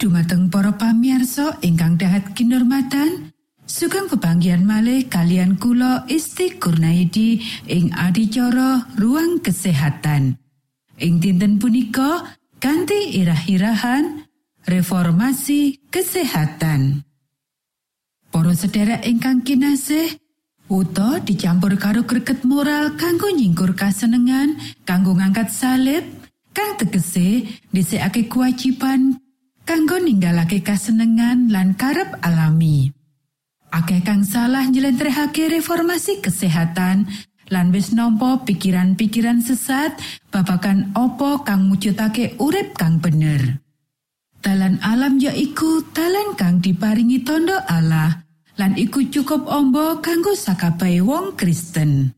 dumateng para pamiarsa ingkang dahat kinurmatan sugeng pebanggian malih kalian kula Isti Kurnaidi ing adicara ruang kesehatan. Ing dinten punika ganti irah-irahan reformasi kesehatan. Para sedherek ingkang kinasih Uto dicampur karo greget moral kanggo nyingkur kasenengan kanggo ngangkat salib kang tegese dhisikake kewajiban kanggo ninggalake kasenengan lan karep alami akeh kang salah njlentrehake reformasi kesehatan lan wis nampa pikiran-pikiran sesat babagan opo kang mujudake urip kang bener dalan alam ya iku dalan kang diparingi tondo Allah lan iku cukup ombo kanggo sakabehe wong Kristen.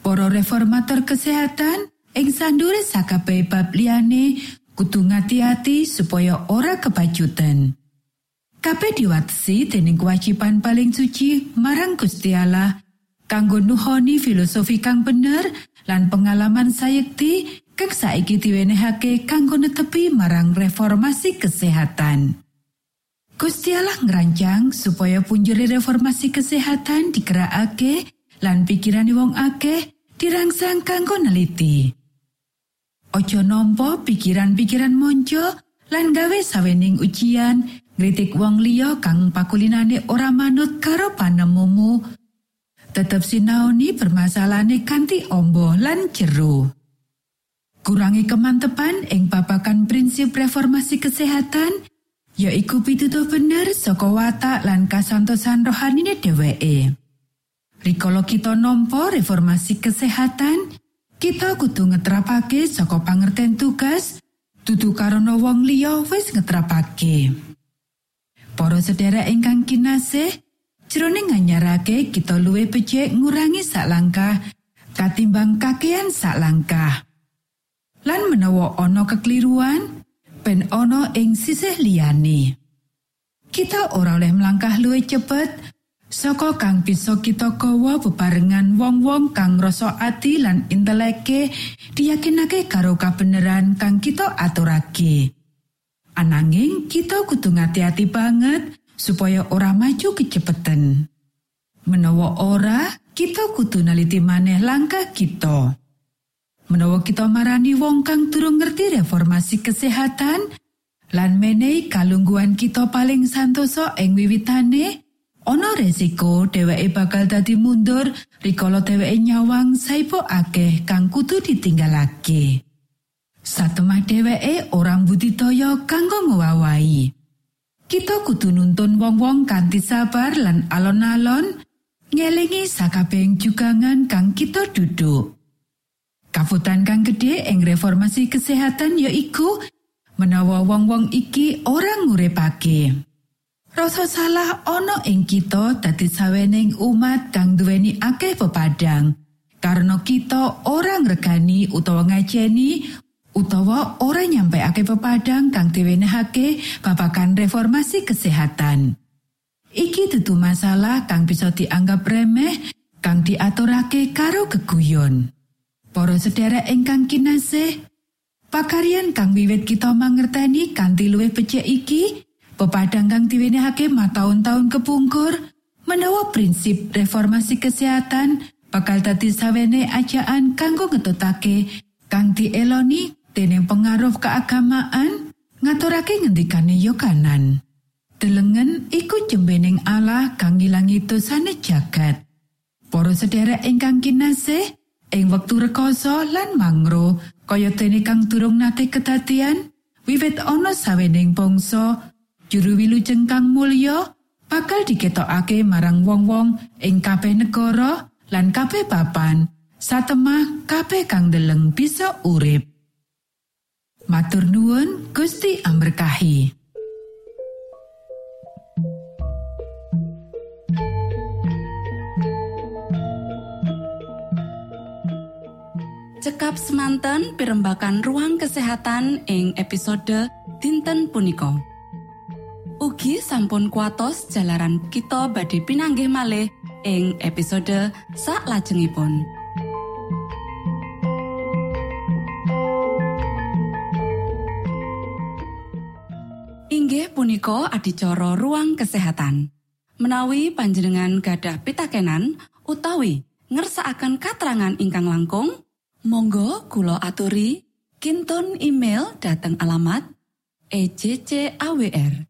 Para reformator kesehatan ing sandure sakabehe bab liyane kudu ngati-ati supaya ora kebajutan. Kabeh diwatesi dening kewajiban paling suci marang Gusti Allah kanggo nuhoni filosofi kang bener lan pengalaman sayekti kang saiki diwenehake kanggo netepi marang reformasi kesehatan. Gusti Allah supaya punjere reformasi kesehatan digerakake lan pikiran wong akeh dirangsang kanggo neliti. Ojo nompo pikiran-pikiran monco lan gawe sawening ujian ngritik wong liya kang pakulinane ora manut karo panemumu. Tetep sinaoni permasalahane kanthi ombo lan jero. Kurangi kemantepan ing babakan prinsip reformasi kesehatan, yaiku pitutuh bener saka watak lan kasantosan rohanine dheweke. Rikolo kita nampa reformasi kesehatan, kita kudu ngetrapake saka pangerten tugas, dudu karena wong liya wis ngetrapake. Para sedherek ingkang kinasih, jroning nganyarake kita luwih becik ngurangi sak langkah katimbang kakean sak langkah. Lan menawa ana kekeliruan, ben ana ing sisih liyane. Kita ora oleh melangkah luwih cepet saka kang bisa kita gawa bebarengan wong-wong kang rasa ati lan inteleke diyakinake karo kabeneran kang kita aturake. Ananging kita kudu ngati-hati banget supaya ora maju kecepeten. Menawa ora, kita kudu naliti maneh langkah kita. menawa kita marani wong kang durung ngerti reformasi kesehatan lan menehi kalungguhan kita paling santoso ing wiwitane ana resiko dheweke bakal dadi mundur rikala dheweke nyawang saipo akeh kang kudu ditinggalake. Satemah dheweke orang budidaya kanggo ngowawahi kita kudu nuntun wong-wong kanthi sabar lan alon-alon ngelingi sakabeng jugangan kang kita duduk. Kafutan kang gedhe ing reformasi kesehatan ya iku menawa wong-wong iki ora ngurepake. Rasa salah ana ing kita dadi sawening umat kang duweni akeh pepadang. Karena kita ora ngregani utawa ngajeni utawa ora nyampe akeh pepadang kang diwenehake babakan reformasi kesehatan. Iki tentu masalah kang bisa dianggap remeh kang diaturake karo keguyon. Para sedherek ingkang kinasih, pakarian kang wiwit kita mangerteni kanthi luwih becik iki, pepadang kang diwenehake mataun-taun kepungkur, menawa prinsip reformasi kesehatan bakal dadi sawene ajaan kanggo ngetutake kang dieloni dening pengaruh keagamaan ngaturake ngendikane yo kanan. Delengen iku jembening Allah kang ngilangi dosane jagat. Para sedherek ingkang kinasih, ing wektu rekoso lan mangro kaya dene kang durung nate kedadian wiwit ana sawening bangsa juru wilujeng kang mulya bakal diketokake marang wong-wong ing kabeh negara lan kabeh papan. Satemah kabeh kang deleng bisa urip. Matur nuwun Gusti amberkahi. Cekap semanten pimbakan ruang kesehatan ing episode dinten punika Ugi sampun kuatos jalaran kita badhe pinanggih malih ing episode sak lajengipun. Inggih punika adicara ruang kesehatan. Menawi panjenengan gadah pitakenan utawi ngersaakan katerangan ingkang langkung, monggo kulo aturi kinton email dateng alamat ejcawr@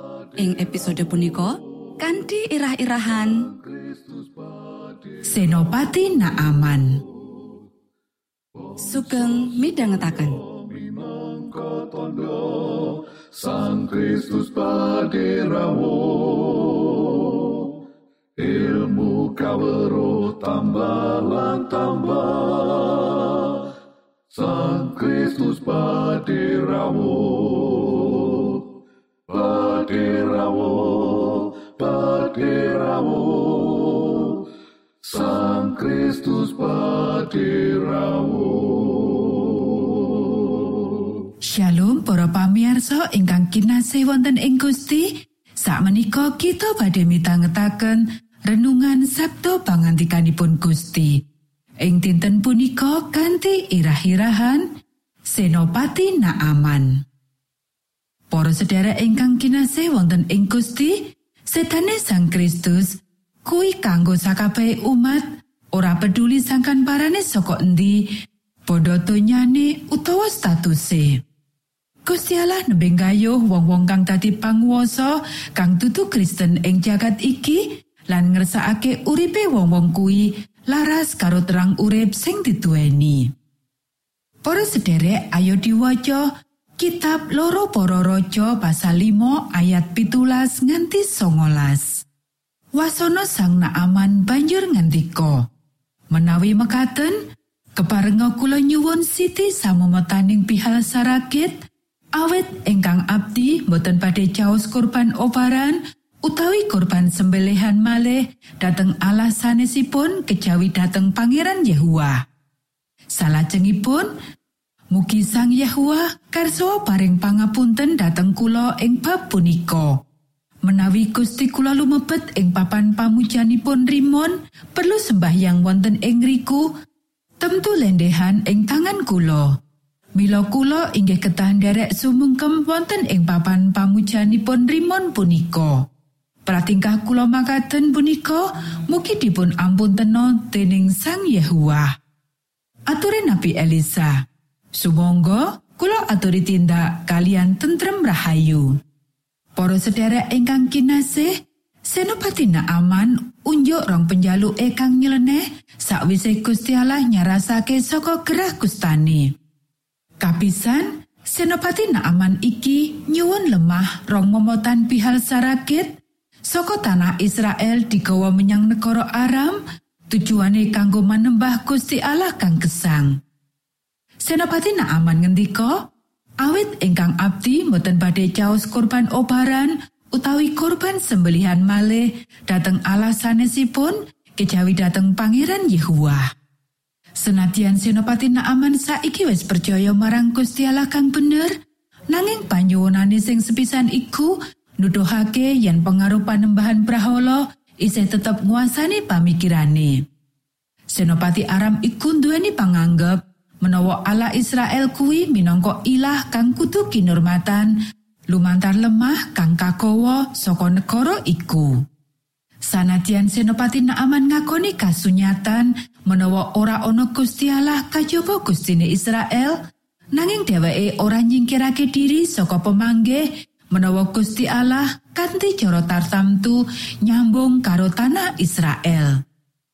ing episode punika kanthi irah-irahan. Senopati Naaman. Sugeng tondo Sang Kristus paderamu ilmu kawero tambah tambah. Sang Kristus paderamu paderamu paderamu Sang Kristus paderamu Shalom para pamirsa ingkang kinasih wonten ing Gusti. Sakmenika kita badhe mitangetaken renungan Sabtu pangantikanipun Gusti. Ing dinten punika kanthi irah-irahan Senopati Naaman Para sedherek ingkang kinasih wonten ing Gusti setane Sang Kristus kuwi kanggo sakabehe umat ora peduli sangkan parane saka endi padha donyane utawa statuse. Gusti Allah nembe gayuh wong-wong kang dadi panguwasa kang dudu Kristen ing jagat iki lan ngersakake uripe wong-wong kuwi laras karo terang urip sing dituweni. Para sederek ayo diwaca kitab loro para raja pasal 5 ayat pitulas nganti songolas. Wasono sang Naaman banjur ngendika, menawi mekaten keparenga kula nyuwun siti samemetaning pihal sarakit awet ingkang abdi boten badhe caos korban obaran utawi korban sembelihan malih dateng Allah sanesipun kejawi dateng Pangeran Yehua. Salajengipun mugi Sang Yehua karso paring pangapunten dateng kula ing bab punika. Menawi Gusti kula lumebet ing papan pamujanipun Rimon, perlu sembahyang wonten ing riku, temtu lendehan ing tangan kula. Mila kula inggih ketah nderek sumungkem wonten ing papan pamujanipun Rimon punika. Pratingkah kula makaten punika mugi dipun ampun teno dening Sang Yehua. Ature Nabi Elisa. Sumangga kula aturi tindak kalian tentrem rahayu. Para sedherek ingkang kinasih, Senopati Naaman unjuk rong penjaluk kang nyeleneh sakwise Gusti Allah nyarasake saka gerah kustane. Kapisan, Senopati Naaman iki nyuwun lemah rong momotan pihal sarakit saka tanah Israel digawa menyang negara Aram tujuane kanggo manembah Gusti Allah kang gesang. Senopati Naaman ngendika, awit ingkang abdi mboten badhe caos korban obaran utawi korban sembelihan malih dateng Allah sanesipun kejawi dateng Pangeran Yehua. Senadyan Senopati Naaman saiki wis percaya marang Gusti kang bener, nanging panyuwunane sing sepisan iku nuduhake yen pengaruh panembahan Brahala isih tetep nguasani pamikirane. Senopati Aram iku duweni panganggep menawa Allah Israel kuwi minangka ilah kang kudu kinurmatan lumantar lemah kang kakowo saka negara iku. Sanadyan Senopati Naaman ngakoni kasunyatan menawa ora ana Gusti Allah kajaba Gustine Israel, nanging dheweke ora nyingkirake diri saka pemanggih menawa Gusti Allah kanthi cara tartamtu nyambung karo tanah Israel.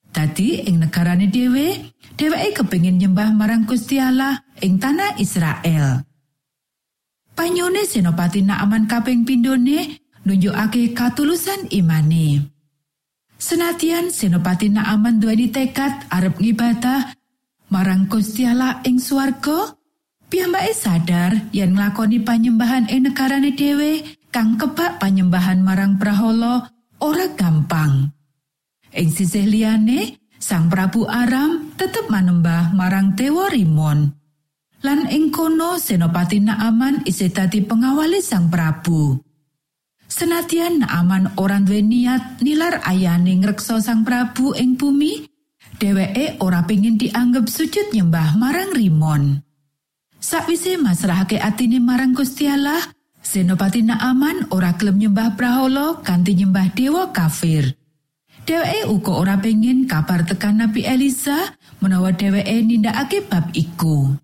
Dadi ing negarane dhewe, dheweke kepingin nyembah marang Gusti ing tanah Israel. Panyone Senopati Naaman kaping pindhone nunjukake katulusan imane. Senatian Senopati Naaman duweni tekad arep ngibadah marang Gusti Allah ing swarga, piyambake sadar yen nglakoni panyembahan ing negarane dhewe kang kebak panyembahan marang Prahala ora gampang. Ing sisih liyane, Sang Prabu Aram tetep manembah marang Dewa Rimon. Lan ing kono Senopati Naaman isih dadi pengawali Sang Prabu. Senadyan Naaman ora duwe niat nilar ayane ngreksa Sang Prabu ing bumi, dheweke ora pengin dianggep sujud nyembah marang Rimon. Sakwise masrahake atine marang Gusti Allah, Senopati Naaman ora gelem nyembah Brahala kanthi nyembah dewa kafir. Dheweke uga ora pengin kabar tekan Nabi Elisa menawa dheweke nindakake bab iku.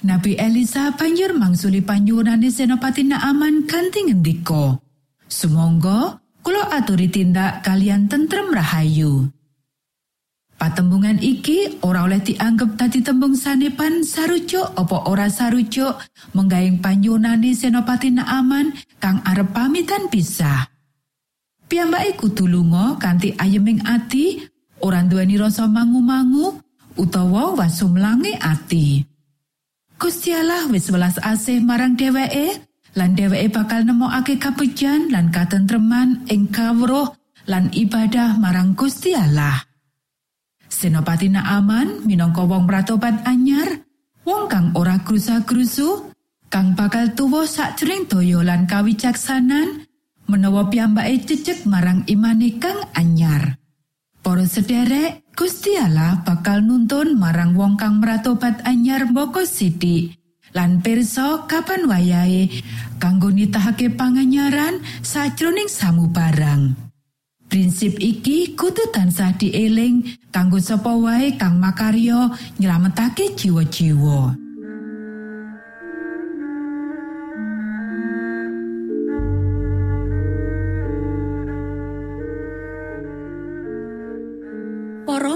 Nabi Elisa banjur mangsuli panyuwunane Senopati Naaman kanthi ngendika, "Sumangga kula aturi tindak kalian tentrem rahayu." Patembungan iki ora oleh dianggep tadi tembung sanepan sarujuk apa ora sarujuk menggaing panyunane Senopati Naaman kang arep pamitan pisah. Piyambake kudu lunga kanthi ayeming ati, ora nduweni rasa mangu-mangu utawa wasumlange ati. Gusti Allah wis welas asih marang dheweke lan dheweke bakal nemokake kapujan lan katentreman ing kawruh lan ibadah marang Gusti Allah. Senopati Naaman minangka wong pratobat anyar, wong kang ora grusa-grusu, kang bakal tuwa sakjroning daya lan kawicaksanan, menawa piyambake cecek marang imane kang anyar. Para sederek, Gusti bakal nuntun marang wong kang meratobat anyar mboko sithik. Lan pirsa kapan wayahe kanggo nitahake panganyaran sajroning samubarang. Prinsip iki kudu tansah dieling kanggo sapa wae kang makarya nyelametake jiwa-jiwa.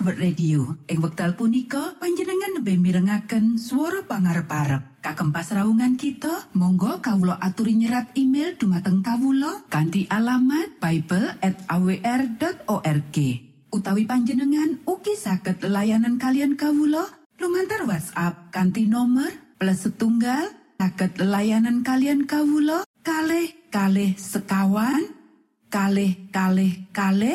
World Radio. Ing wekdal punika panjenengan lebih mirengaken suara pangarep-arep. Kagem pasraungan kita, monggo kawula aturi nyerat email dumateng kawula kanthi alamat bible@awr.org. Utawi panjenengan ugi saged layanan kalian kawula lumantar WhatsApp kanthi nomor plus setunggal saged layanan kalian kawula kalih kalih sekawan kalih kalih kalih